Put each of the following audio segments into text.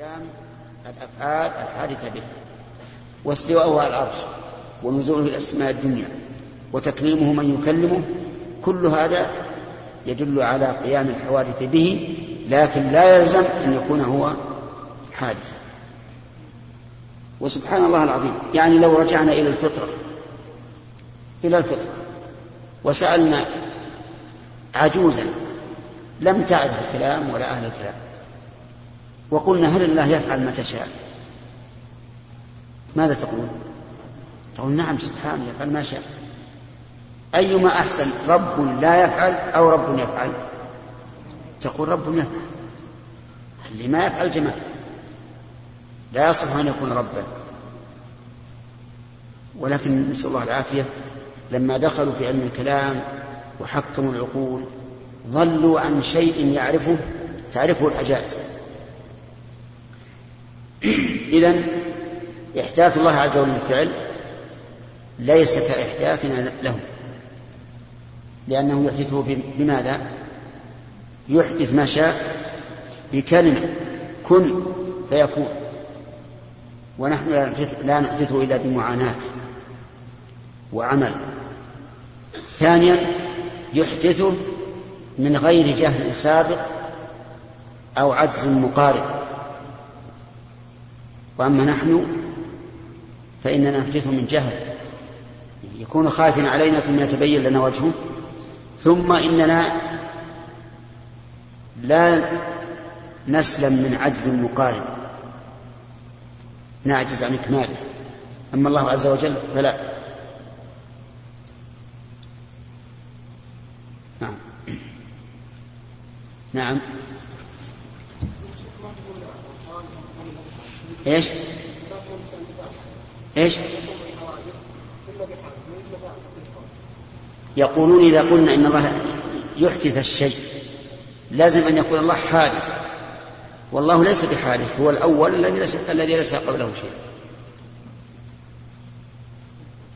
قيام الأفعال الحادثة به واستواءه على العرش ونزوله إلى السماء الدنيا وتكليمه من يكلمه كل هذا يدل على قيام الحوادث به لكن لا يلزم أن يكون هو حادثا. وسبحان الله العظيم يعني لو رجعنا إلى الفطرة إلى الفطرة وسألنا عجوزا لم تعرف الكلام ولا أهل الكلام. وقلنا هل الله يفعل ما تشاء؟ ماذا تقول؟ تقول نعم سبحانه يفعل ما شاء. أيما أحسن رب لا يفعل أو رب يفعل؟ تقول رب يفعل. اللي ما يفعل جمال. لا يصلح أن يكون ربا. ولكن نسأل الله العافية لما دخلوا في علم الكلام وحكموا العقول ضلوا عن شيء يعرفه تعرفه العجائز. إذا إحداث الله عز وجل الفعل ليس كإحداثنا له. لأنه يحدثه بماذا؟ يحدث ما شاء بكلمة كن فيكون. ونحن لا نحدثه إلا بمعاناة وعمل. ثانيا يحدثه من غير جهل سابق أو عجز مقارب وأما نحن فإننا نحدثه من جهل. يكون خائفا علينا ثم يتبين لنا وجهه. ثم إننا لا نسلم من عجز مقارب نعجز عن إكماله. أما الله عز وجل فلا. نعم. نعم. إيش؟ إيش؟ يقولون إذا قلنا إن الله يحدث الشيء لازم أن يكون الله حادث. والله ليس بحادث هو الأول الذي ليس الذي ليس قبله شيء.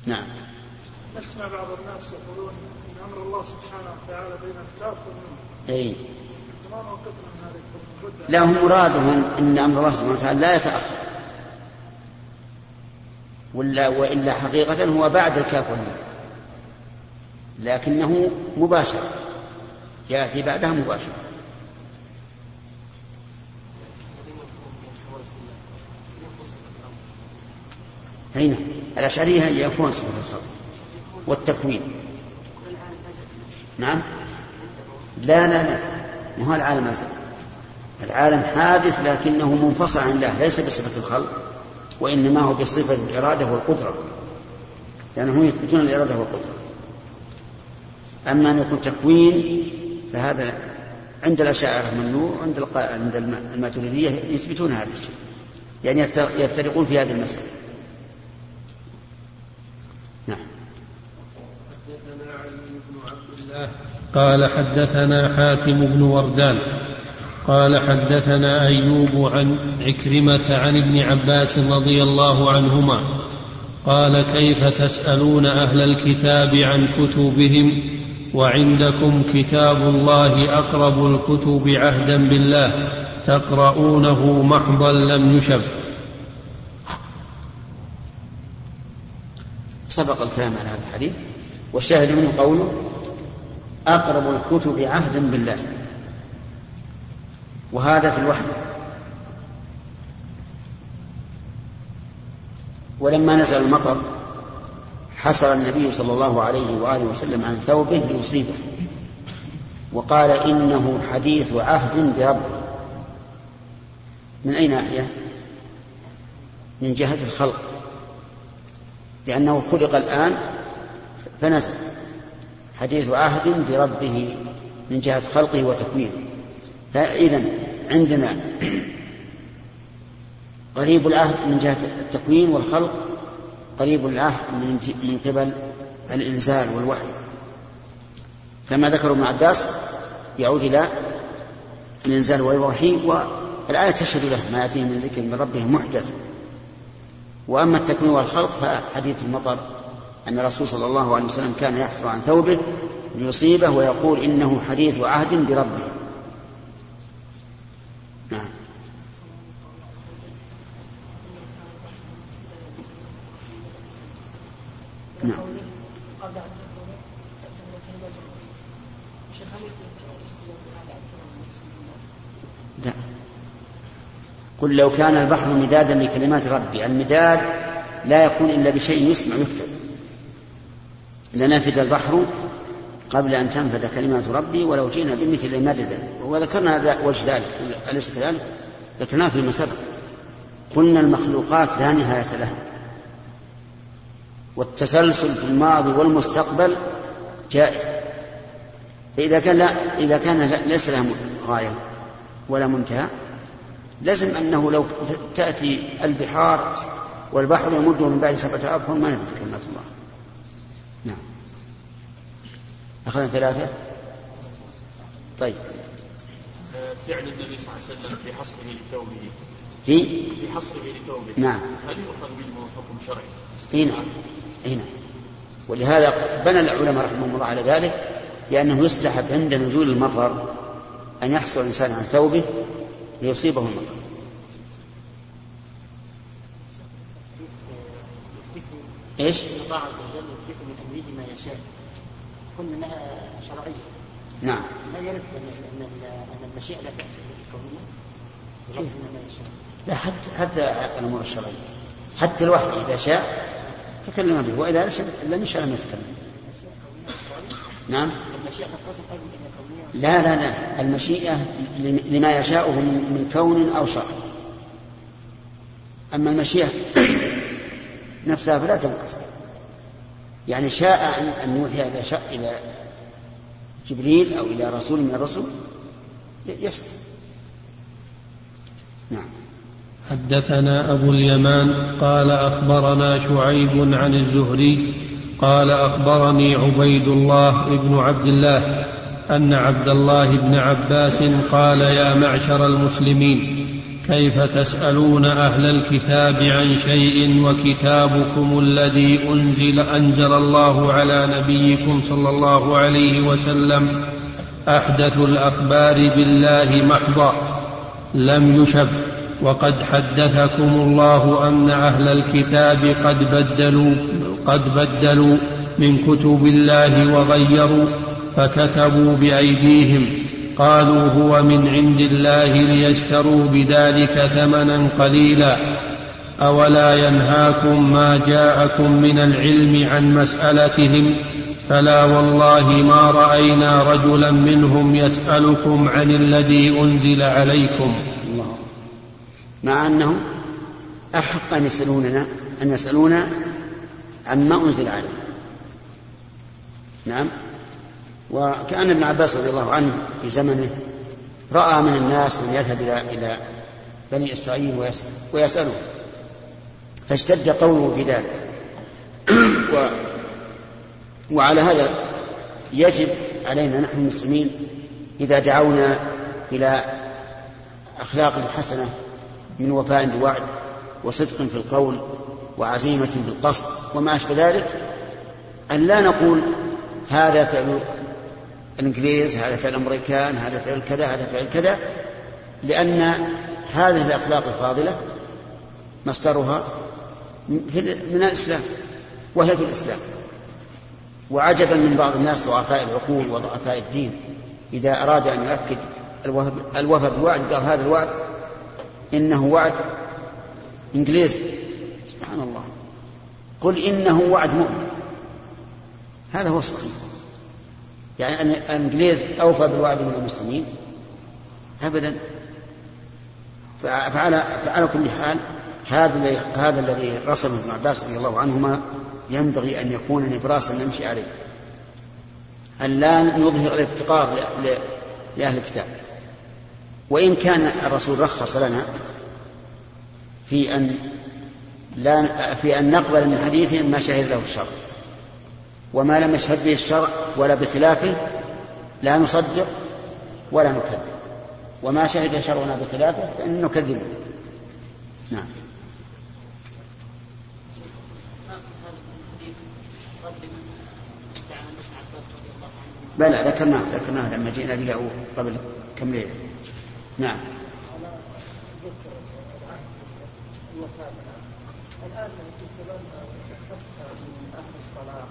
نعم. نسمع بعض الناس يقولون إن أمر الله سبحانه وتعالى بين الكاف والنون. اي لا هم مرادهم إن أمر الله سبحانه وتعالى لا يتأخر. ولا وإلا حقيقة هو بعد الكاف والنون. لكنه مباشر. يأتي بعدها مباشره أين الأشعرية ينفون صفة الخلق والتكوين. نعم. لا لا لا. ما هو العالم أزل العالم حادث لكنه منفصل عن الله ليس بصفة الخلق وإنما هو بصفة الإرادة والقدرة. لأنهم يثبتون الإرادة والقدرة. أما أن يكون تكوين فهذا عند الأشاعرة ممنوع عند عند الماتريدية يثبتون هذا الشيء. يعني يفترقون في هذه المسألة نعم حدثنا علي بن عبد الله قال حدثنا حاتم بن وردان قال حدثنا أيوب عن عكرمة عن ابن عباس رضي الله عنهما قال كيف تسألون أهل الكتاب عن كتبهم وعندكم كتاب الله أقرب الكتب عهدا بالله تقرؤونه محضا لم يشب سبق الكلام على هذا الحديث والشاهد منه قوله أقرب الكتب عهدا بالله. وهذا في الوحي. ولما نزل المطر حصر النبي صلى الله عليه وآله وسلم عن ثوبه ليصيبه. وقال إنه حديث عهد بربه. من أي ناحية؟ من جهة الخلق. لأنه خلق الآن فنزل. حديث عهد بربه من جهة خلقه وتكوينه. فإذا عندنا قريب العهد من جهة التكوين والخلق قريب العهد من قبل الإنزال والوحي. كما ذكر ابن عباس يعود إلى الإنزال والوحي والآية تشهد له ما يأتيه من ذكر من ربه محدث. وأما التكوين والخلق فحديث المطر أن الرسول صلى الله عليه وسلم كان يحصل عن ثوبه ليصيبه ويقول إنه حديث عهد بربه. نعم. نعم. لا. قل لو كان البحر مدادا لكلمات ربي المداد لا يكون إلا بشيء يسمع يكتب لنفد البحر قبل أن تنفذ كلمات ربي ولو جئنا بمثل مددا وذكرنا وجه ذلك أليس كذلك؟ ذكرناه فيما سبق. قلنا المخلوقات لا نهاية لها. والتسلسل في الماضي والمستقبل جائز. فإذا كان لا إذا كان ليس لها غاية ولا منتهى. لازم أنه لو تأتي البحار والبحر يمد من بعد سبعة أبحر ما نفذ كلمات الله نعم أخذنا ثلاثة؟ طيب. فعل النبي صلى الله عليه وسلم في حصره لثوبه. في؟ في حصره لثوبه. نعم. هل يؤخذ منه حكم شرعي؟ اي نعم اي نعم ولهذا بنى العلماء رحمهم الله على ذلك لأنه يستحب عند نزول المطر أن يحصل الإنسان عن ثوبه ليصيبه المطر. إيش؟ الله عز وجل يحدث من أمره ما يشاء. قلنا إنها شرعية. نعم. لا يرد أن أن المشيئة لا تأتي يشاء. لا حتى حتى الأمور الشرعية. حتى الوحي إذا شاء تكلم به. وإذا لم يشاء لم يتكلم. نعم. المشيئة قد تصل أيضا إلى كونيه لا لا لا. المشيئة لما يشاءه من كون أو شر. أما المشيئة نفسها فلا تنقسم يعني شاء أن يوحي إلى إلى جبريل أو إلى رسول من الرسل؟ يسر نعم. حدثنا أبو اليمان قال أخبرنا شعيب عن الزهري قال أخبرني عبيد الله بن عبد الله أن عبد الله بن عباس قال يا معشر المسلمين كيف تسألون أهل الكتاب عن شيء وكتابكم الذي أنزل أنزل الله على نبيكم صلى الله عليه وسلم أحدث الأخبار بالله محضا لم يشب وقد حدثكم الله أن أهل الكتاب قد بدلوا قد بدلوا من كتب الله وغيروا فكتبوا بأيديهم قالوا هو من عند الله ليشتروا بذلك ثمنا قليلا. أولا ينهاكم ما جاءكم من العلم عن مسألتهم فلا والله ما رأينا رجلا منهم يسألكم عن الذي أنزل عليكم. الله. مع أنهم أحق أن يسألوننا أن يسألونا عما أنزل علينا نعم. وكأن ابن عباس رضي الله عنه في زمنه رأى من الناس من يذهب إلى إلى بني إسرائيل ويسأل ويسأله فاشتد قوله في ذلك. و وعلى هذا يجب علينا نحن المسلمين إذا دعونا إلى أخلاق حسنة من وفاء بوعد وصدق في القول وعزيمة في القصد وما أشبه ذلك أن لا نقول هذا فعل الإنجليز هذا فعل الأمريكان هذا فعل كذا هذا فعل كذا لأن هذه الأخلاق الفاضلة مصدرها من الإسلام وهي في الإسلام. وعجبا من بعض الناس ضعفاء العقول وضعفاء الدين. إذا أراد أن يؤكد الوفاء بالوعد قال هذا الوعد إنه وعد إنجليزي. سبحان الله. قل إنه وعد مؤمن. هذا هو الصحيح. يعني أن الإنجليز أوفى بالوعد من المسلمين؟ أبدا. فعلى فعلى كل حال هذا هذا الذي رسمه ابن عباس رضي الله عنهما ينبغي أن يكون نبراسا نمشي عليه. أن لا نظهر الافتقار لأهل الكتاب. وإن كان الرسول رخص لنا في أن لا في أن نقبل من حديثهم ما شهد له الشرع وما لم يشهد به الشرع ولا بخلافه لا نصدق ولا نكذب. وما شهد شرعنا بخلافه فإن نكذبه نعم. بلى ذكرناه ذكرناه لما جئنا به قبل كم ليلة. نعم. الآن في زمان خفت من أهل الصلاة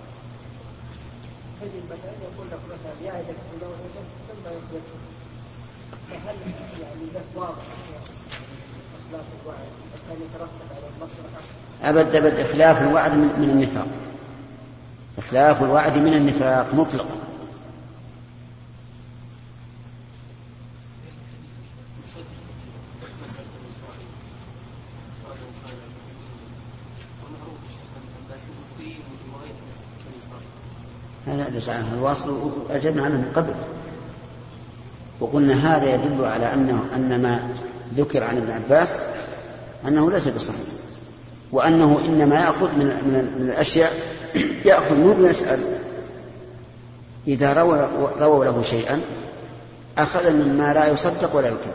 أبد أبد إخلاف الوعد من النفاق. إخلاف الوعد من النفاق مطلقا. ليس عنه الواصل أجبنا عنه من قبل. وقلنا هذا يدل على أنه أن ما ذكر عن ابن عباس أنه ليس بصحيح وأنه إنما يأخذ من, من, من الأشياء يأخذ مو بيسأل إذا روى رووا له شيئا أخذ مما لا يصدق ولا يكذب.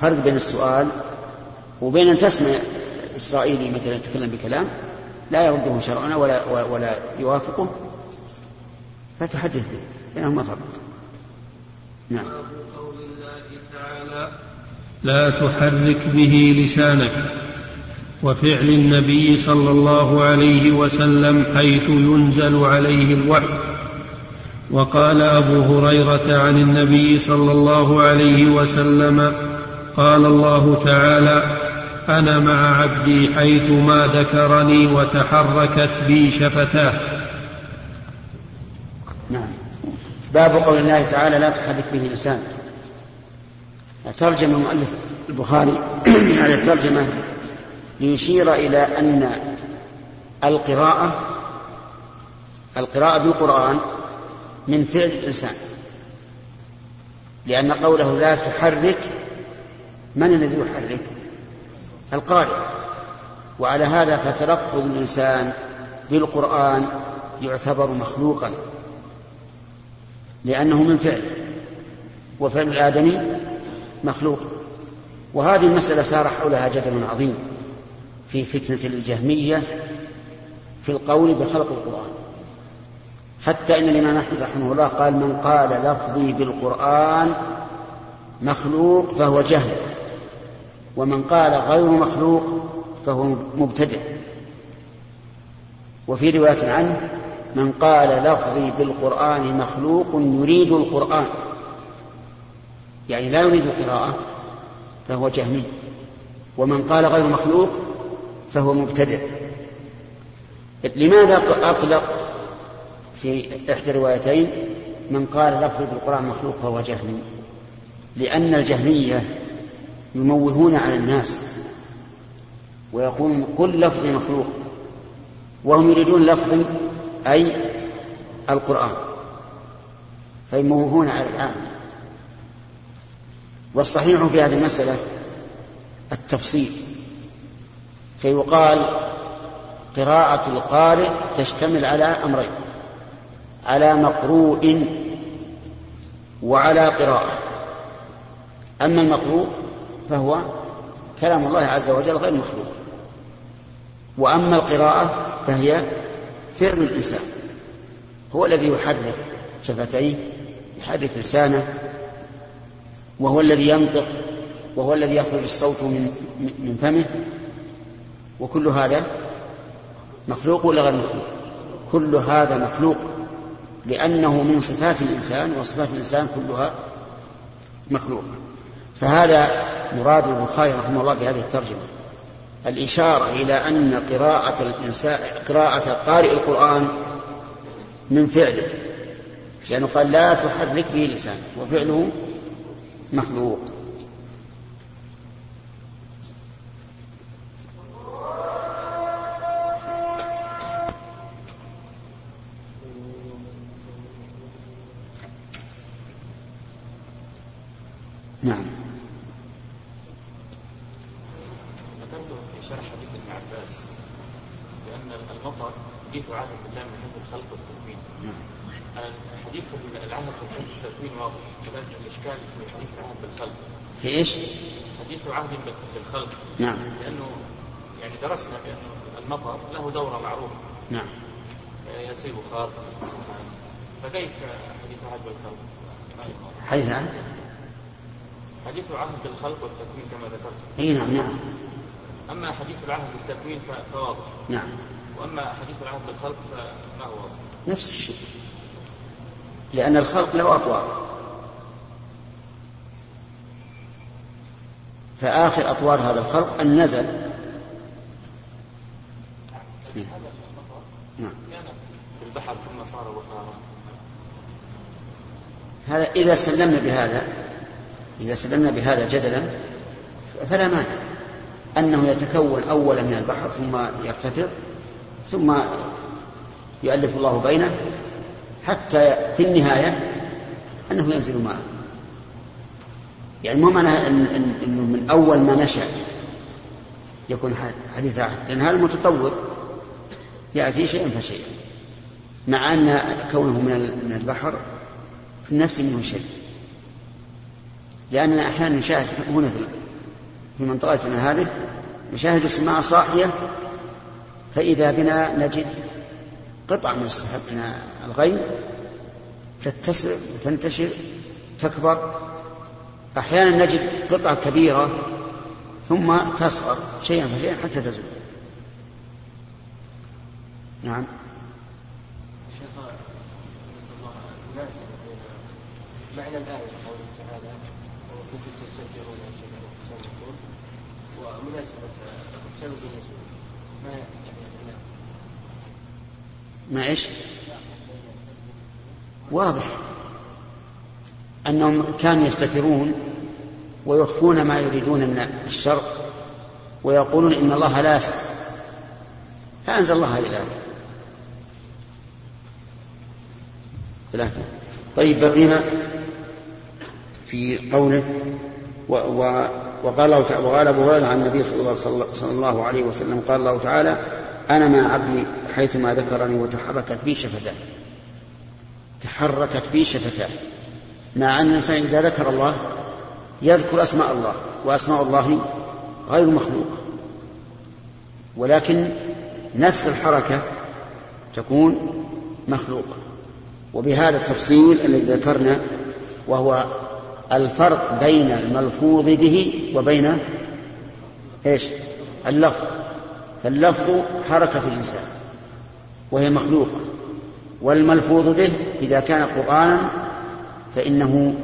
فرق بين السؤال وبين أن تسمع إسرائيلي مثلا يتكلم بكلام لا يرده شرعنا ولا ولا يوافقه فتحدث به بينهما فرق. نعم. قول الله تعالى لا تحرك به لسانك وفعل النبي صلى الله عليه وسلم حيث ينزل عليه الوحي. وقال أبو هريرة عن النبي صلى الله عليه وسلم قال الله تعالى أنا مع عبدي حيث ما ذكرني وتحركت بي شفتاه. نعم. باب قول الله تعالى لا تحرك به لسانك. ترجم المؤلف البخاري هذه الترجمة ليشير إلى أن القراءة القراءة بالقرآن من فعل الإنسان. لأن قوله لا تحرك من الذي يحرك؟ القارئ. وعلى هذا فتلفظ الإنسان بالقرآن يعتبر مخلوقا لأنه من فعل وفعل الآدمي مخلوق. وهذه المسألة صار حولها جدل عظيم في فتنة الجهمية في القول بخلق القرآن. حتى إن الإمام أحمد رحمه الله قال من قال لفظي بالقرآن مخلوق فهو جهل. ومن قال غير مخلوق فهو مبتدع. وفي رواية عنه من قال لفظي بالقرآن مخلوق يريد القرآن. يعني لا يريد القراءة فهو جهمي. ومن قال غير مخلوق فهو مبتدع. لماذا أطلق في إحدى الروايتين من قال لفظي بالقرآن مخلوق فهو جهمي؟ لأن الجهمية يموهون على الناس ويقولون كل لفظ مخلوق وهم يريدون لفظ أي القرآن فيموهون على العام والصحيح في هذه المسألة التفصيل فيقال قراءة القارئ تشتمل على أمرين على مقروء وعلى قراءة أما المقروء فهو كلام الله عز وجل غير مخلوق. وأما القراءة فهي فعل الإنسان. هو الذي يحرك شفتيه يحرك لسانه وهو الذي ينطق وهو الذي يخرج الصوت من من فمه. وكل هذا مخلوق ولا غير مخلوق؟ كل هذا مخلوق لأنه من صفات الإنسان وصفات الإنسان كلها مخلوقة. فهذا مراد البخاري رحمه الله بهذه الترجمة. الإشارة إلى أن قراءة الإنسان قراءة قارئ القرآن من فعله. لأنه قال لا تحرك به لسانك وفعله مخلوق نعم ذكرت في شرح حديث ابن عباس بأن المطر حديث عهد بالله من حيث الخلق والتكوين نعم حديث العهد بالحيث التكوين واضح في حديث العهد بالخلق في إيش؟ حديث عهد بالخلق نعم. لأنه يعني درسنا بأن المطر له دورة معروفة نعم. يسيل خاف السماء. فكيف حديث عهد بالخلق؟ حيث عهد؟ حديث عهد بالخلق والتكوين كما ذكرت. إي نعم نعم. أما حديث العهد بالتكوين فواضح. نعم. وأما حديث العهد بالخلق فما هو واضح. نفس الشيء. لأن الخلق له أطوار فآخر أطوار هذا الخلق أن نزل. نعم. البحر ثم صار بخارا هذا إذا سلمنا بهذا إذا سلمنا بهذا جدلا فلا مانع. أنه يتكون أولا من البحر ثم يرتفع ثم يؤلف الله بينه حتى في النهاية أنه ينزل معه يعني مو إن إنه من أول ما نشأ يكون حديث عهد لأن هذا المتطور يأتي شيئا فشيئا. مع أن كونه من البحر في النفس منه شيء. لأننا أحيانا نشاهد هنا في منطقتنا هذه نشاهد السماء صاحية فإذا بنا نجد قطع من السحاب من الغيم تتسع وتنتشر تكبر أحيانا نجد قطعة كبيرة ثم تصغر شيئا فشيئا حتى تزول نعم شيخ معنى الآية قوله تعالى وكنتم تستنكرون أن شيء ومناسبة سبب النزول ما. ما إيش؟ واضح أنهم كانوا يستترون ويخفون ما يريدون من الشر ويقولون إن الله لا يسمع فأنزل الله هذه الايه ثلاثة. طيب بقينا في قوله و و وقال وقال أبو هريرة عن النبي صلى الله, صلى الله عليه وسلم قال الله تعالى أنا مع عبدي حيثما ذكرني وتحركت بي شفتاه تحركت بي شفتاه مع أن الإنسان إذا ذكر الله يذكر أسماء الله وأسماء الله غير مخلوقه ولكن نفس الحركة تكون مخلوقة. وبهذا التفصيل الذي ذكرنا وهو الفرق بين الملفوظ به وبين إيش؟ اللفظ. فاللفظ حركة الإنسان وهي مخلوقة. والملفوظ به إذا كان قرآنا فإنه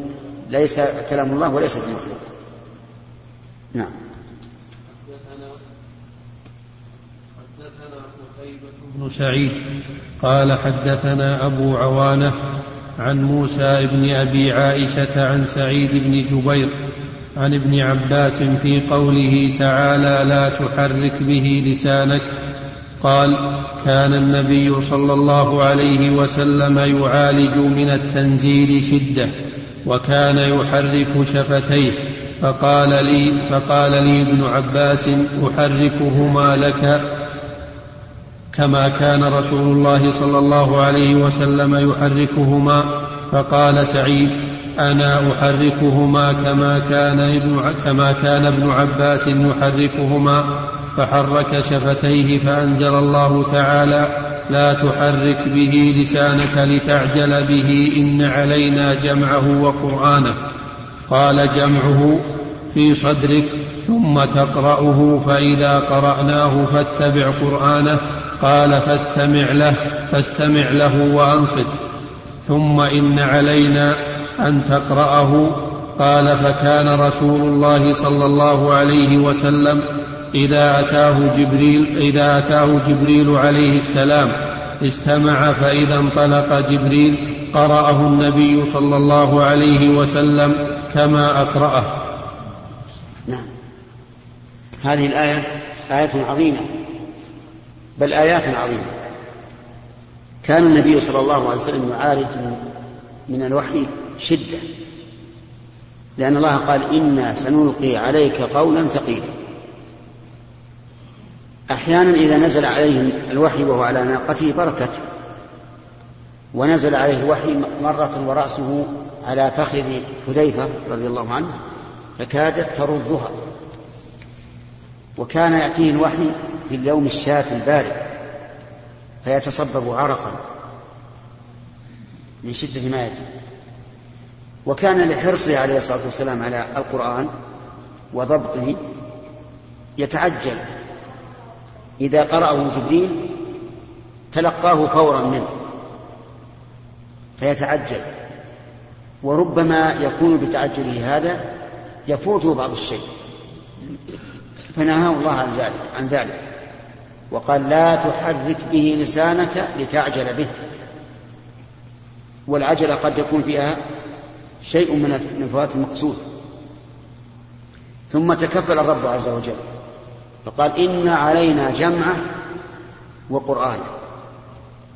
ليس كلام الله وليس بمخلوق. نعم. بن سعيد قال حدثنا أبو عوانة عن موسى بن أبي عائشة عن سعيد بن جبير عن ابن عباس في قوله تعالى لا تحرك به لسانك قال كان النبي صلى الله عليه وسلم يعالج من التنزيل شدة وكان يحرك شفتيه. فقال لي فقال لي ابن عباس أحركهما لك كما كان رسول الله صلى الله عليه وسلم يحركهما. فقال سعيد أنا أحركهما كما كان ابن كما كان ابن عباس يحركهما. فحرك شفتيه فأنزل الله تعالى لا تحرك به لسانك لتعجل به إن علينا جمعه وقرآنه. قال جمعه في صدرك ثم تقرأه فإذا قرأناه فاتبع قرآنه. قال فاستمع له فاستمع له وأنصت. ثم إن علينا أن تقرأه. قال فكان رسول الله صلى الله عليه وسلم إذا أتاه جبريل إذا أتاه جبريل عليه السلام استمع فإذا انطلق جبريل قرأه النبي صلى الله عليه وسلم كما أقرأه. نعم. هذه الآية آية عظيمة بل آيات عظيمة. كان النبي صلى الله عليه وسلم يعالج من الوحي شدة لأن الله قال إنا سنلقي عليك قولا ثقيلا. أحيانا إذا نزل عليه الوحي وهو على ناقته بركت ونزل عليه الوحي مرة ورأسه على فخذ حذيفة رضي الله عنه فكادت تردها وكان يأتيه الوحي في اليوم الشاة البارد فيتصبب عرقا من شدة ما يجب وكان لحرصه عليه الصلاة والسلام على القرآن وضبطه يتعجل. إذا قرأه جبريل تلقاه فورا منه فيتعجل. وربما يكون بتعجله هذا يفوته بعض الشيء. فنهاه الله عن ذلك عن ذلك. وقال لا تحرك به لسانك لتعجل به. والعجلة قد يكون فيها شيء من فوات المقصود. ثم تكفل الرب عز وجل. فقال إن علينا جمعة وقرآنه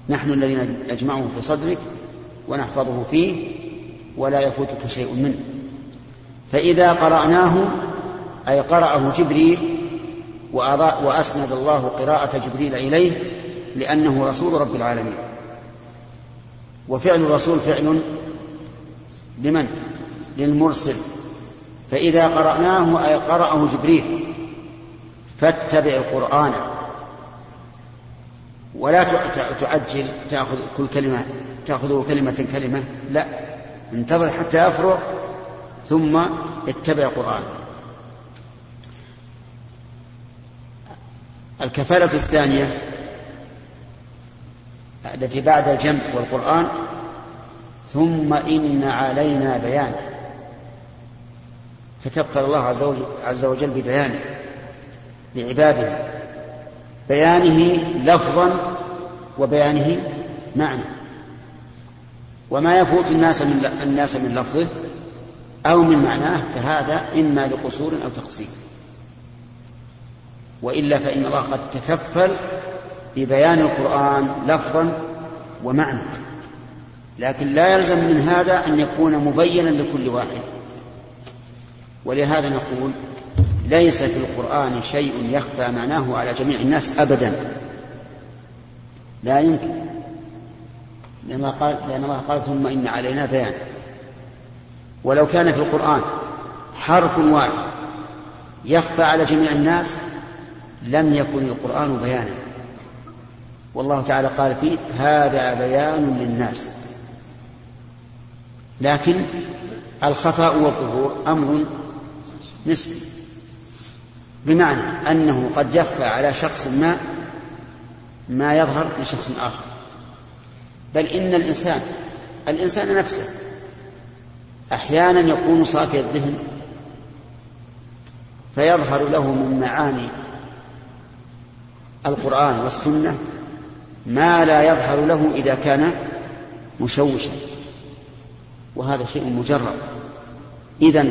نحن الذين نجمعه في صدرك ونحفظه فيه ولا يفوتك شيء منه. فإذا قرأناه أي قرأه جبريل وأسند الله قراءة جبريل إليه لأنه رسول رب العالمين. وفعل الرسول فعل لمن؟ للمرسل. فإذا قرأناه أي قرأه جبريل فاتبع القرآن ولا تعجل تأخذ كل كلمة تأخذه كلمة كلمة لا انتظر حتى يفرغ ثم اتبع القرآن. الكفالة الثانية التي بعد الجمع والقرآن ثم إن علينا بيانه. تكفل الله عز وجل ببيانه. لعباده بيانه لفظا وبيانه معنى. وما يفوت الناس من الناس من لفظه أو من معناه فهذا إما لقصور أو تقصير. وإلا فإن الله قد تكفل ببيان القرآن لفظا ومعنى. لكن لا يلزم من هذا أن يكون مبينا لكل واحد. ولهذا نقول ليس في القرآن شيء يخفى معناه على جميع الناس أبدا. لا يمكن. لما قال لأن الله قال ثم إن علينا بيان. ولو كان في القرآن حرف واحد يخفى على جميع الناس لم يكن القرآن بيانا. والله تعالى قال فيه هذا بيان للناس. لكن الخفاء والظهور أمر نسبي. بمعنى أنه قد يخفى على شخص ما ما يظهر لشخص آخر. بل إن الإنسان الإنسان نفسه أحيانا يكون صافي الذهن فيظهر له من معاني القرآن والسنة ما لا يظهر له إذا كان مشوشا. وهذا شيء مجرد إذا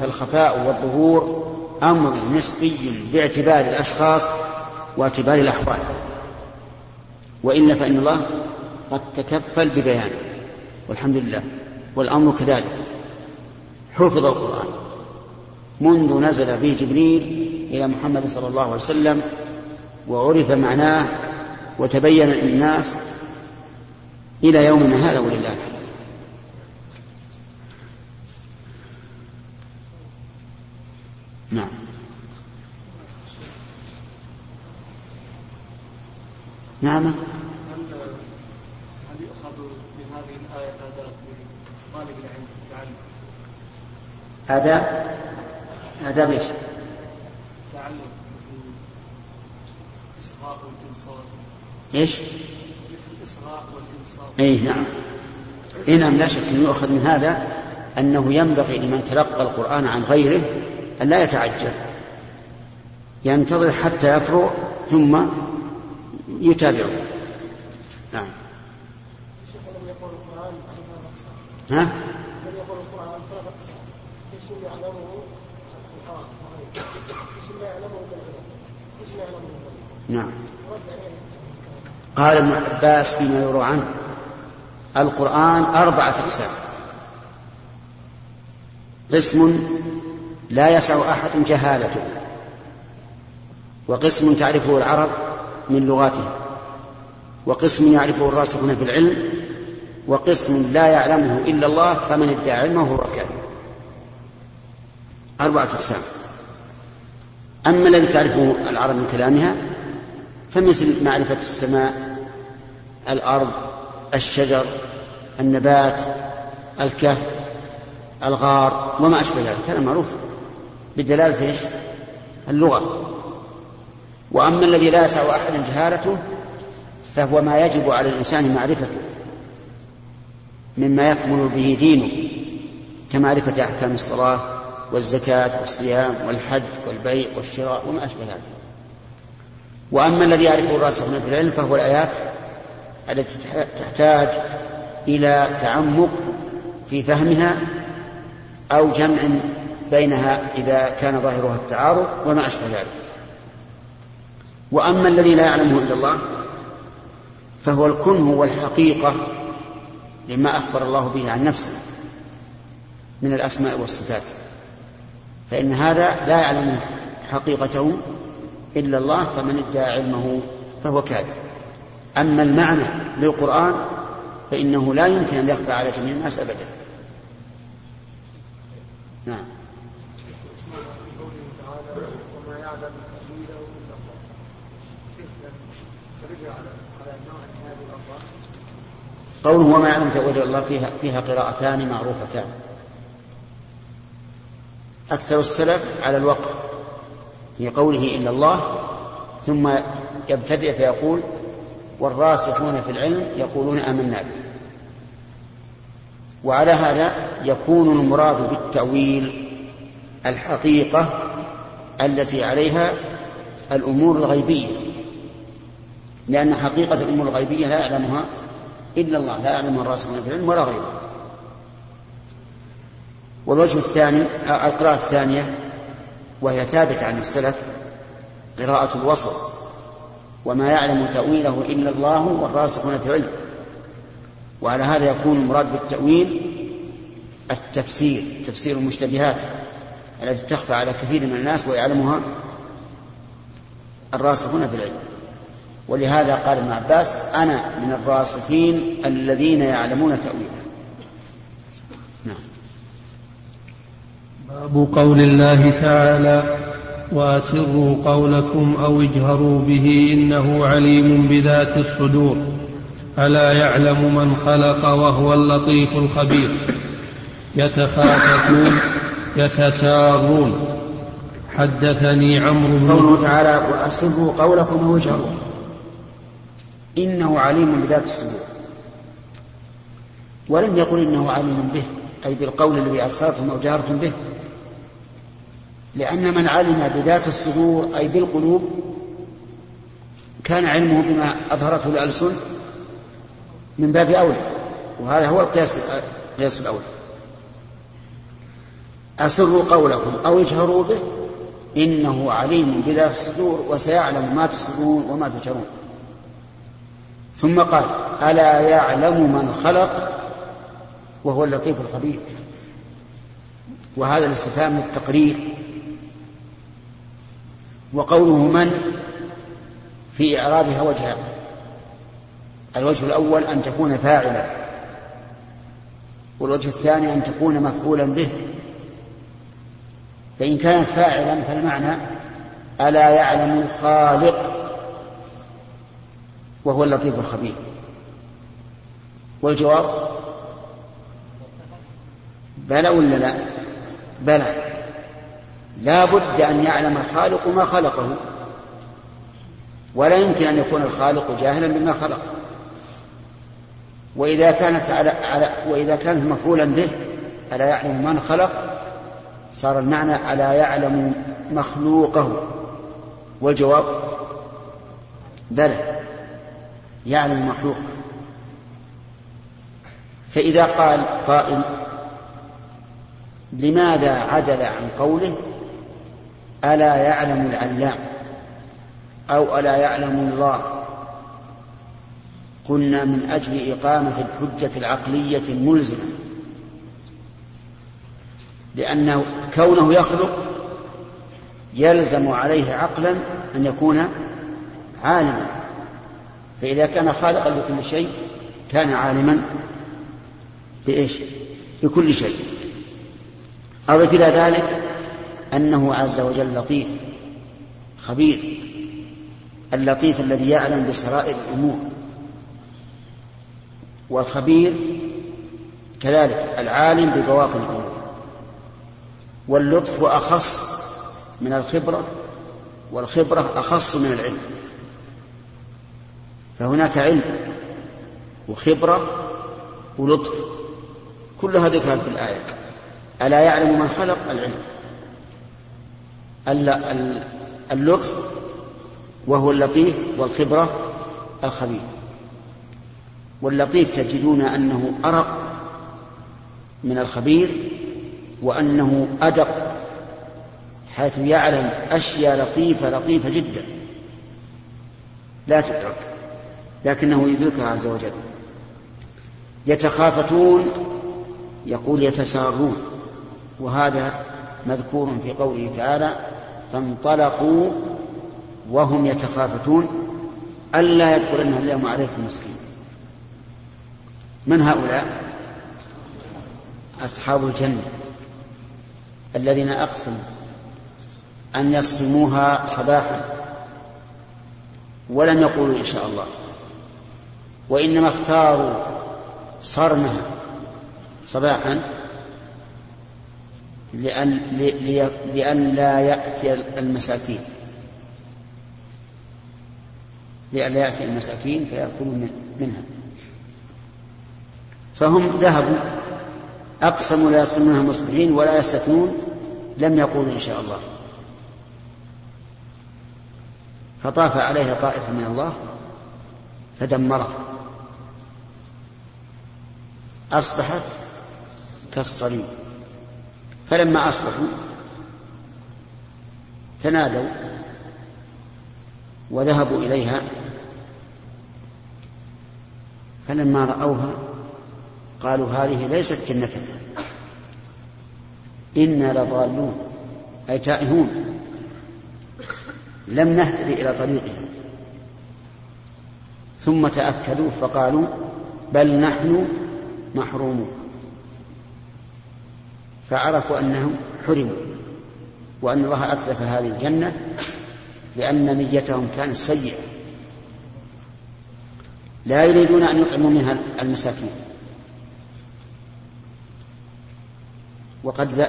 فالخفاء والظهور أمر نسبي باعتبار الأشخاص واعتبار الأحوال. وإلا فإن الله قد تكفل ببيانه والحمد لله. والأمر كذلك. حفظ القرآن. منذ نزل به جبريل إلى محمد صلى الله عليه وسلم وعرف معناه وتبين للناس إلى يومنا هذا ولله الحمد. نعم. نعم. هل يؤخذ من هذه الآية آداب طالب العلم التعلم آداب آداب إيش؟ التعلم الإصغاء والإنصات إيش؟ الإصغاء والإنصات اي نعم. اي نعم لا شك إنه يؤخذ من هذا أنه ينبغي لمن تلقى القرآن عن غيره أن لا يتعجل. ينتظر حتى يفرغ ثم يتابعه. نعم. ها؟ نعم. قال ابن عباس فيما يروى عنه القرآن أربعة أقسام. قسم لا يسع أحد جهالته. وقسم تعرفه العرب من لغاتها وقسم يعرفه الراسخون في العلم. وقسم لا يعلمه إلا الله فمن ادعى علمه هو كافر أربعة أقسام. أما الذي تعرفه العرب من كلامها فمثل معرفة السماء الأرض الشجر النبات الكهف الغار وما أشبه ذلك. هذا معروف. بدلالة إيش؟ اللغة وأما الذي لا يسع أحدا جهالته فهو ما يجب على الإنسان معرفته مما يكمل به دينه كمعرفة أحكام الصلاة والزكاة والصيام والحج والبيع والشراء وما أشبه ذلك وأما الذي يعرفه الراسخون في العلم فهو الآيات التي تحتاج إلى تعمق في فهمها أو جمع بينها إذا كان ظاهرها التعارض وما أشبه ذلك. وأما الذي لا يعلمه إلا الله فهو الكنه والحقيقة لما أخبر الله به عن نفسه من الأسماء والصفات. فإن هذا لا يعلم حقيقته إلا الله فمن ادعى علمه فهو كاذب. أما المعنى للقرآن فإنه لا يمكن أن يخفى على جميع الناس أبدا. نعم وما يعلم تأويله إلا الله كيف ترجع على على نوع هذه الأخبار قوله وما يعلم تأويل الله فيها, فيها قراءتان معروفتان. أكثر السلف على الوقف في قوله إلا الله ثم يبتدئ فيقول والراسخون في العلم يقولون آمنا به. وعلى هذا يكون المراد بالتأويل الحقيقة التي عليها الأمور الغيبية لأن حقيقة الأمور الغيبية لا يعلمها إلا الله لا يعلمها الراسخون في العلم ولا غيره والوجه الثاني القراءة الثانية وهي ثابتة عن السلف قراءة الوصف وما يعلم تأويله إلا الله والراسخون في العلم. وعلى هذا يكون المراد بالتأويل التفسير تفسير المشتبهات التي تخفى على كثير من الناس ويعلمها الراسخون في العلم. ولهذا قال ابن عباس أنا من الراسخين الذين يعلمون تأويله. نعم. باب قول الله تعالى وأسروا قولكم أو اجهروا به إنه عليم بذات الصدور ألا يعلم من خلق وهو اللطيف الخبير. يتخافتون يتسارون. حدثني عمرو بن قوله تعالى وأسروا قولكم أو اجهروا. إنه عليم بذات الصدور. ولم يقل إنه عليم به أي بالقول الذي أسررتم أو جهرتم به. لأن من علم بذات الصدور أي بالقلوب كان علمه بما أظهرته الألسن من باب أولى. وهذا هو القياس القياس الأولى أسروا قولكم أو اجهروا به إنه عليم بذات الصدور وسيعلم ما تصدرون وما تجهرون. ثم قال ألا يعلم من خلق؟ وهو اللطيف الخبير. وهذا الاستفهام للتقرير وقوله من؟ في إعرابها وجهان الوجه الأول أن تكون فاعلا والوجه الثاني أن تكون مفعولا به. فإن كانت فاعلا فالمعنى ألا يعلم الخالق. وهو اللطيف الخبير. والجواب؟ بلى ولا لا؟ بلى. لا بد أن يعلم الخالق ما خلقه. ولا يمكن أن يكون الخالق جاهلا بما خلق وإذا كانت على, على وإذا كانت مفعولا به ألا يعلم من خلق؟ صار المعنى ألا يعلم مخلوقه. والجواب؟ بلى. يعلم مخلوقه فإذا قال قائل لماذا عدل عن قوله ألا يعلم العلام أو ألا يعلم الله؟ قلنا من أجل إقامة الحجة العقلية الملزمة. لأنه كونه يخلق يلزم عليه عقلا أن يكون عالما. فإذا كان خالقا لكل شيء كان عالما بإيش؟ بكل شيء. أضف إلى ذلك أنه عز وجل لطيف خبير اللطيف الذي يعلم بسرائر الأمور. والخبير كذلك العالم ببواطن الأمور. واللطف أخص من الخبرة والخبرة أخص من العلم. فهناك علم وخبرة ولطف. كلها ذكرت في الآية ألا يعلم من خلق؟ العلم. اللطف وهو اللطيف والخبرة الخبير. واللطيف تجدون أنه أرق من الخبير وأنه أدق حيث يعلم أشياء لطيفة لطيفة جدا. لا تدرك. لكنه يدركها عز وجل. يتخافتون يقول يتسارون وهذا مذكور في قوله تعالى فانطلقوا وهم يتخافتون. ألا يدخلنها اليوم عليكم مسكين. من هؤلاء؟ أصحاب الجنة الذين أقسموا أن يصرموها صباحا ولم يقولوا إن شاء الله. وإنما اختاروا صرمها صباحا لأن, لأن لا يأتي المساكين. لأن لا يأتي المساكين فيأكلون منها. فهم ذهبوا أقسموا لا يصومونها مصبحين ولا يستثنون لم يقولوا إن شاء الله. فطاف عليها طائف من الله فدمرها. أصبحت كالصليب. فلما أصبحوا تنادوا وذهبوا إليها فلما رأوها قالوا هذه ليست جنتنا. إنا لضالون أي تائهون. لم نهتدي إلى طريقها ثم تأكدوا فقالوا بل نحن محرومون. فعرفوا أنهم حرموا وأن الله أتلف هذه الجنة لأن نيتهم كانت سيئة. لا يريدون أن يطعموا منها المساكين. وقد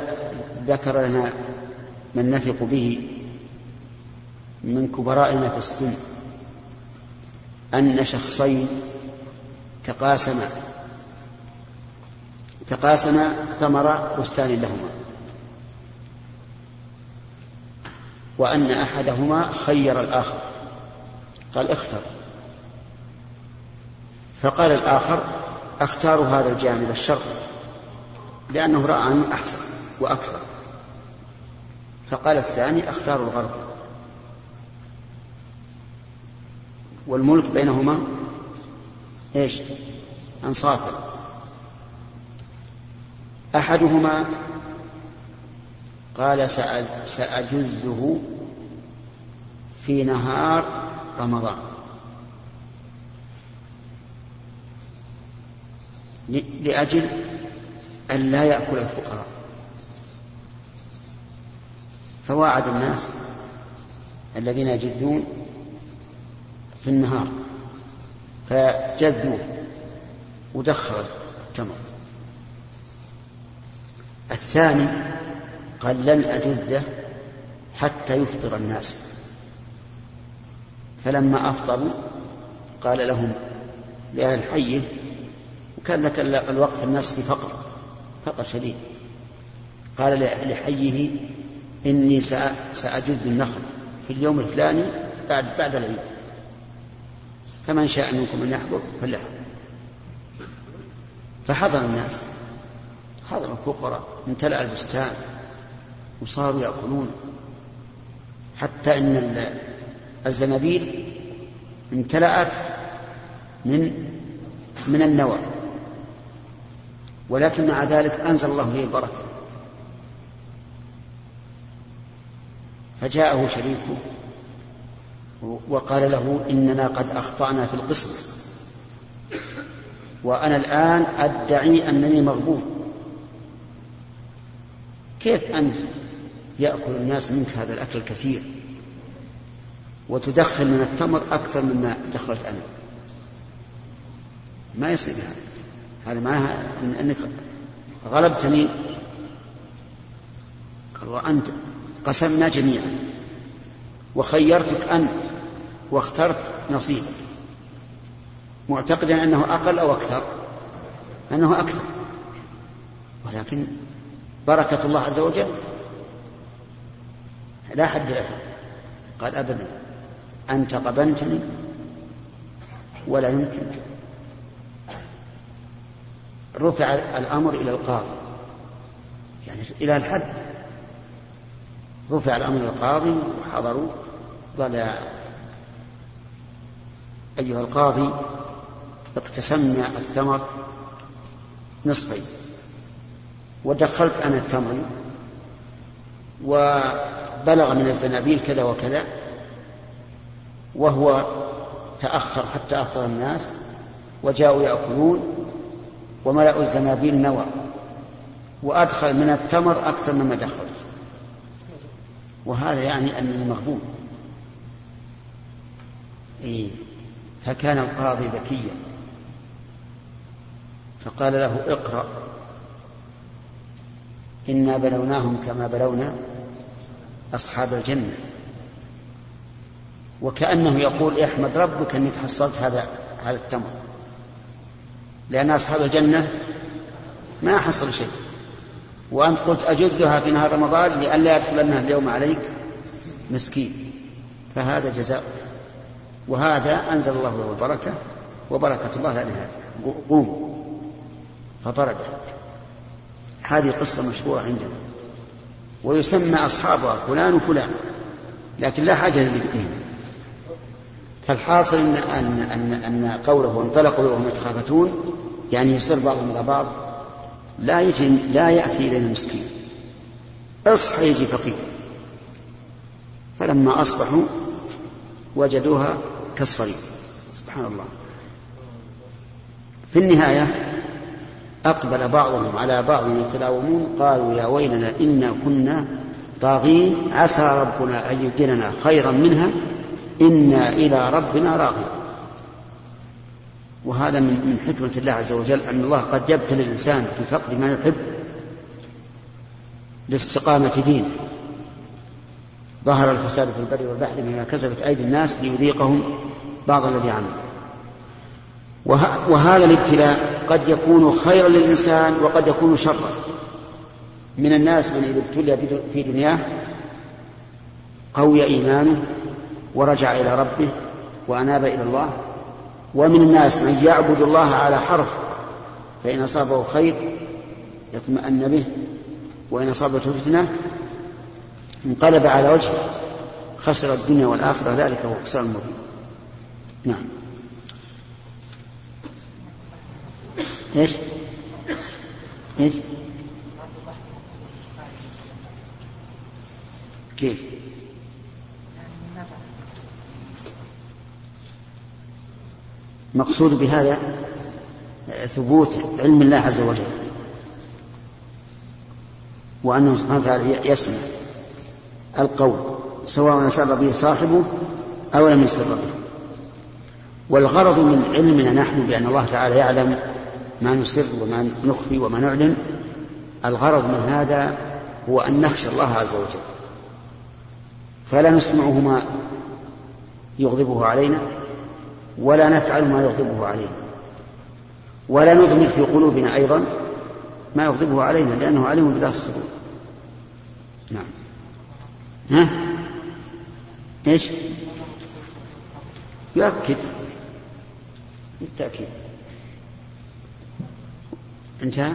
ذكر لنا من نثق به من كبرائنا في السن أن شخصين تقاسما. تقاسما ثمر بستان لهما. وأن أحدهما خير الآخر. قال اختر. فقال الآخر أختار هذا الجانب الشرقي لأنه رأى أنه أحسن وأكثر. فقال الثاني أختار الغرب. والملك بينهما إيش؟ أنصافا. أحدهما؟ قال سأجزه في نهار رمضان. لأجل أن لا يأكل الفقراء. فواعد الناس الذين يجدون في النهار فجذوا ودخل التمر. الثاني قال لن أجذه حتى يفطر الناس. فلما أفطروا قال لهم لأهل حيه وكان ذاك الوقت الناس في فقر فقر شديد. قال لأهل حيه إني سأجد النخل في اليوم الفلاني بعد بعد العيد. فمن شاء منكم أن يحضر فليحضر. فحضر الناس. حضر الفقراء امتلأ البستان وصاروا يأكلون. حتى إن الزنابيل امتلأت من من النوى ولكن مع ذلك أنزل الله فيه البركة. فجاءه شريكه وقال له إننا قد أخطأنا في القسم. وأنا الآن أدعي أنني مغبون. كيف أنت يأكل الناس منك هذا الأكل الكثير وتدخل من التمر أكثر مما دخلت أنا؟ ما يصير هذا. هذا معناها إن أنك غلبتني. قال وأنت قسمنا جميعا. وخيرتك أنت واخترت نصيبك. معتقدا أنه أقل أو أكثر؟ أنه أكثر. ولكن بركة الله عز وجل؟ لا حد لها قال أبدا أنت قبلتني ولا يمكن. رفع الأمر إلى القاضي. يعني إلى الحد. رفع الأمر إلى القاضي وحضروا قال يا أيها القاضي اقتسمنا الثمر نصفين. ودخلت أنا التمر وبلغ من الزنابيل كذا وكذا وهو تأخر حتى أفطر الناس وجاءوا يأكلون وملأوا الزنابيل نوى وأدخل من التمر أكثر مما دخلت. وهذا يعني أنني مغبون. إيه فكان القاضي ذكيا. فقال له اقرأ. إنا بلوناهم كما بلونا أصحاب الجنة. وكأنه يقول أحمد ربك أنك حصلت هذا هذا التمر. لأن أصحاب الجنة ما حصل شيء. وأنت قلت أجذها في نهار رمضان لئلا يدخلنها اليوم عليك مسكين. فهذا جزاء. وهذا أنزل الله له البركة وبركة الله لا نهاية قوم. فطرده. هذه قصة مشهورة عندنا. ويسمى أصحابها فلان وفلان لكن لا حاجة لذكرهم فالحاصل إن, أن, أن, أن قوله وانطلقوا وهم يتخافتون يعني يصير بعضهم إلى بعض لا يجي لا يأتي إلينا مسكين. أصحى يجي فقير. فلما أصبحوا وجدوها كالصليب سبحان الله. في النهاية أقبل بعضهم على بعض يتلاومون قالوا يا ويلنا إنا كنا طاغين عسى ربنا أن يبدلنا خيرا منها إنا إلى ربنا راغبون. وهذا من من حكمة الله عز وجل أن الله قد يبتلي الإنسان في فقد ما يحب لاستقامة دينه. ظهر الفساد في البر والبحر بما كسبت أيدي الناس ليذيقهم بعض الذي عملوا. وهذا الابتلاء قد يكون خيرا للإنسان وقد يكون شرا. من الناس من إذا ابتلي في دنياه قوي إيمانه ورجع إلى ربه وأناب إلى الله. ومن الناس من يعبد الله على حرف فإن أصابه خير يطمأن به وإن أصابته فتنة انقلب على وجهه خسر الدنيا والآخرة ذلك هو خسران المبين. نعم. إيش؟ إيش؟ كيف؟ مقصود بهذا ثبوت علم الله عز وجل وأنه سبحانه وتعالى يسمع القول سواء سر به صاحبه أو لم يسر به والغرض من علمنا نحن بأن الله تعالى يعلم ما نسر وما نخفي وما نعلن الغرض من هذا هو أن نخشى الله عز وجل. فلا نسمعه ما يغضبه علينا ولا نفعل ما يغضبه علينا. ولا نضمر في قلوبنا أيضا ما يغضبه علينا لأنه عليم بذات الصدور. نعم. ها؟ إيش؟ يؤكد. بالتأكيد. انتهى.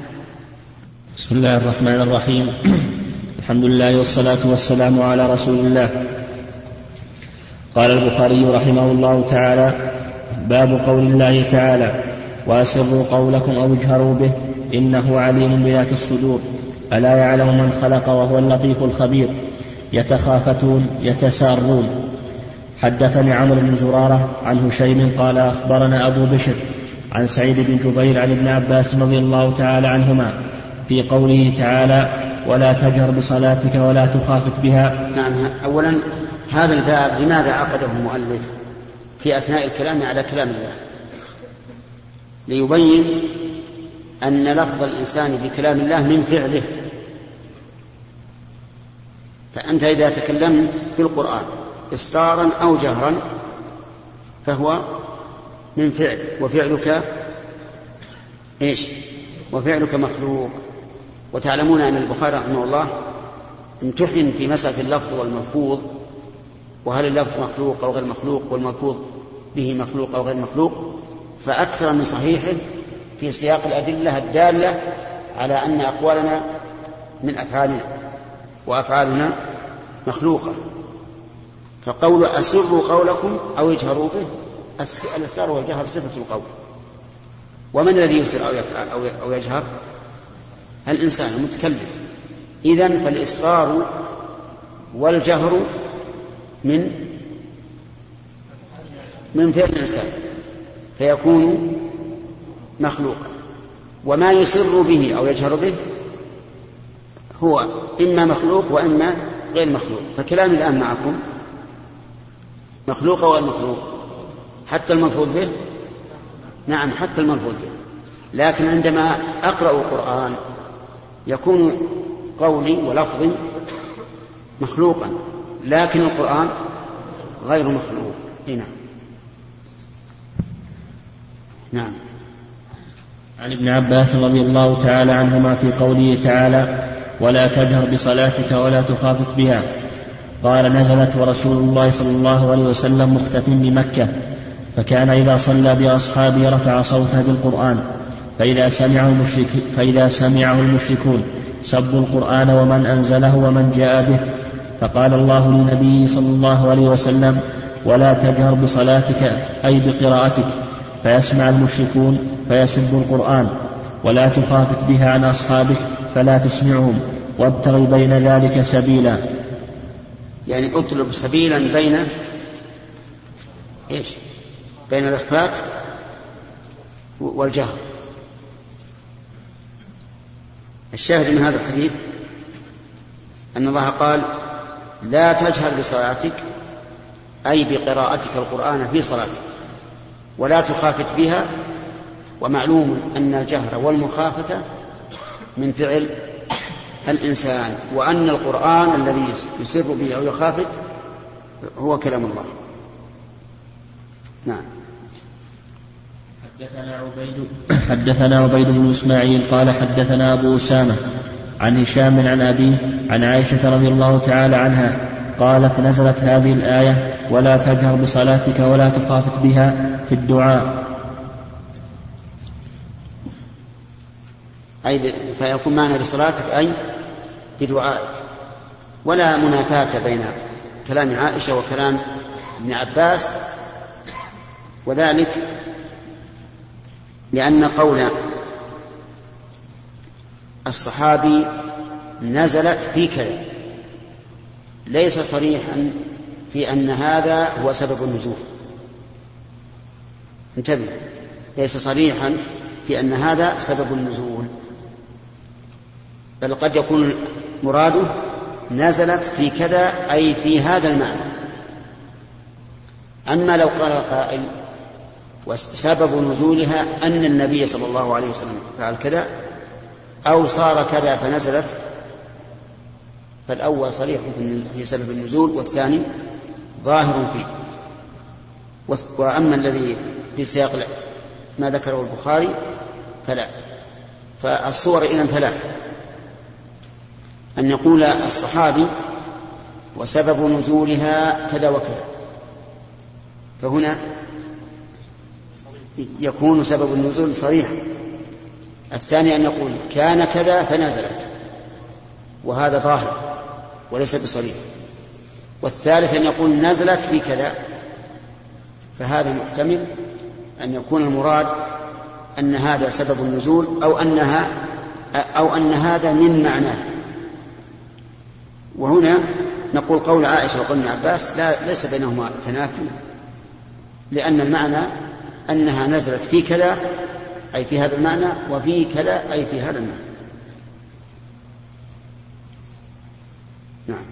بسم الله الرحمن الرحيم. الحمد لله والصلاة والسلام على رسول الله. قال البخاري رحمه الله تعالى باب قول الله تعالى وأسروا قولكم أو اجهروا به إنه عليم بذات الصدور. ألا يعلم من خلق وهو اللطيف الخبير. يتخافتون يتسارون. حدثني عمرو بن زرارة عن هشيم قال أخبرنا أبو بشر عن سعيد بن جبير عن ابن عباس رضي الله تعالى عنهما في قوله تعالى ولا تجهر بصلاتك ولا تخافت بها. نعم أولا هذا الباب لماذا عقده المؤلف في أثناء الكلام على كلام الله؟ ليبين أن لفظ الإنسان بكلام الله من فعله. فأنت إذا تكلمت بالقرآن إصرارا أو جهرا فهو من فعل وفعلك إيش؟ وفعلك مخلوق. وتعلمون أن البخاري رحمه الله امتحن في مسألة اللفظ والملفوظ وهل اللفظ مخلوق أو غير مخلوق والملفوظ به مخلوق أو غير مخلوق. فأكثر من صحيحه في سياق الأدلة الدالة على أن أقوالنا من أفعالنا وأفعالنا مخلوقة. فقول أسروا قولكم أو اجهروا به الإسرار والجهر صفة القول. ومن الذي يسر أو يجهر؟ الإنسان المتكلم. إذا فالإصرار والجهر من من فعل الإنسان فيكون مخلوقا. وما يسر به أو يجهر به هو إما مخلوق وإما غير مخلوق. فكلامي الآن معكم مخلوق أو غير مخلوق. حتى الملفوظ به؟ نعم حتى الملفوظ به. لكن عندما أقرأ القرآن يكون قولي ولفظي مخلوقا لكن القرآن غير مخلوق. هنا نعم. عن ابن عباس رضي الله تعالى عنهما في قوله تعالى ولا تجهر بصلاتك ولا تخافت بها. قال نزلت ورسول الله صلى الله عليه وسلم مختف بمكة. فكان إذا صلى بأصحابه رفع صوته بالقرآن فإذا سمعه المشرك فإذا سمعه المشركون سبوا القرآن ومن أنزله ومن جاء به فقال الله للنبي صلى الله عليه وسلم ولا تجهر بصلاتك أي بقراءتك فيسمع المشركون فيسبوا القرآن ولا تخافت بها عن أصحابك فلا تسمعهم وابتغ بين ذلك سبيلا. يعني اطلب سبيلا بين إيش؟ بين الإخفاء والجهر. الشاهد من هذا الحديث أن الله قال لا تجهر بصلاتك أي بقراءتك القرآن في صلاتك ولا تخافت بها ومعلوم أن الجهر والمخافة من فعل الإنسان وأن القرآن الذي يسر به أو يخافت هو كلام الله. نعم. حدثنا عبيد حدثنا عبيد بن إسماعيل قال حدثنا أبو أسامة عن هشام عن أبيه عن عائشة رضي الله تعالى عنها قالت نزلت هذه الآية ولا تجهر بصلاتك ولا تخافت بها في الدعاء. أي فيكون معنى بصلاتك أي بدعائك. ولا منافاة بين كلام عائشة وكلام ابن عباس. وذلك لأن قول الصحابي نزلت في كذا. ليس صريحا في أن هذا هو سبب النزول. انتبه. ليس صريحا في أن هذا سبب النزول. بل قد يكون مراده نزلت في كذا أي في هذا المعنى. أما لو قال قائل وسبب نزولها أن النبي صلى الله عليه وسلم فعل كذا أو صار كذا فنزلت فالأول صريح في سبب النزول والثاني ظاهر فيه. وأما الذي في سياق ما ذكره البخاري فلا. فالصور إذا ثلاث. أن يقول الصحابي وسبب نزولها كذا وكذا. فهنا يكون سبب النزول صريحا. الثاني أن يقول كان كذا فنزلت وهذا ظاهر وليس بصريح. والثالث أن يقول نزلت في كذا فهذا محتمل أن يكون المراد أن هذا سبب النزول أو أنها أو أن هذا من معناه. وهنا نقول قول عائشة وقول ابن عباس لا ليس بينهما تنافي لأن المعنى أنها نزلت في كذا أي في هذا المعنى وفي كذا أي في هذا المعنى. نعم.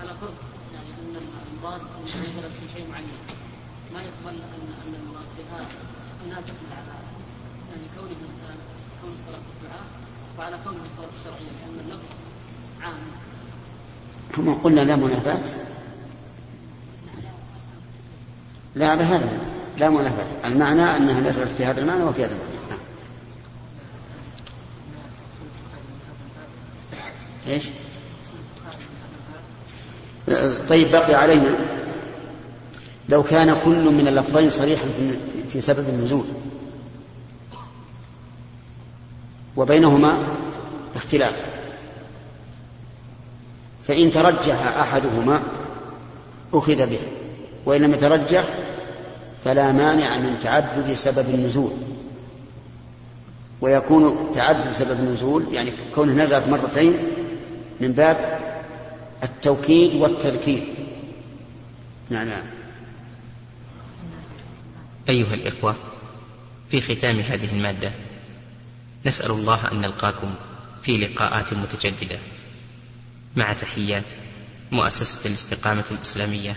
على فرض يعني أن المراد أن نزلت في شيء معين ما يقبل أن أن المراد بها أنها تحمل على يعني كونه مثلا كون الصلاة الدعاء وعلى كونه الصلاة الشرعية لأن اللفظ عام هم قلنا لا منافاة. لا بهذا لا منافاة. المعنى أنها نزلت في هذا المعنى وفي هذا المعنى. نعم. إيش؟ طيب بقي علينا. لو كان كل من اللفظين صريحا في سبب النزول. وبينهما اختلاف. فإن ترجح أحدهما أخذ به وإن لم يترجح فلا مانع من تعدد سبب النزول. ويكون تعدد سبب النزول يعني كونه نزلت مرتين من باب التوكيد والتذكير. نعم. نعم أيها الإخوة في ختام هذه المادة نسأل الله أن نلقاكم في لقاءات متجددة. مع تحيات مؤسسة الاستقامة الإسلامية.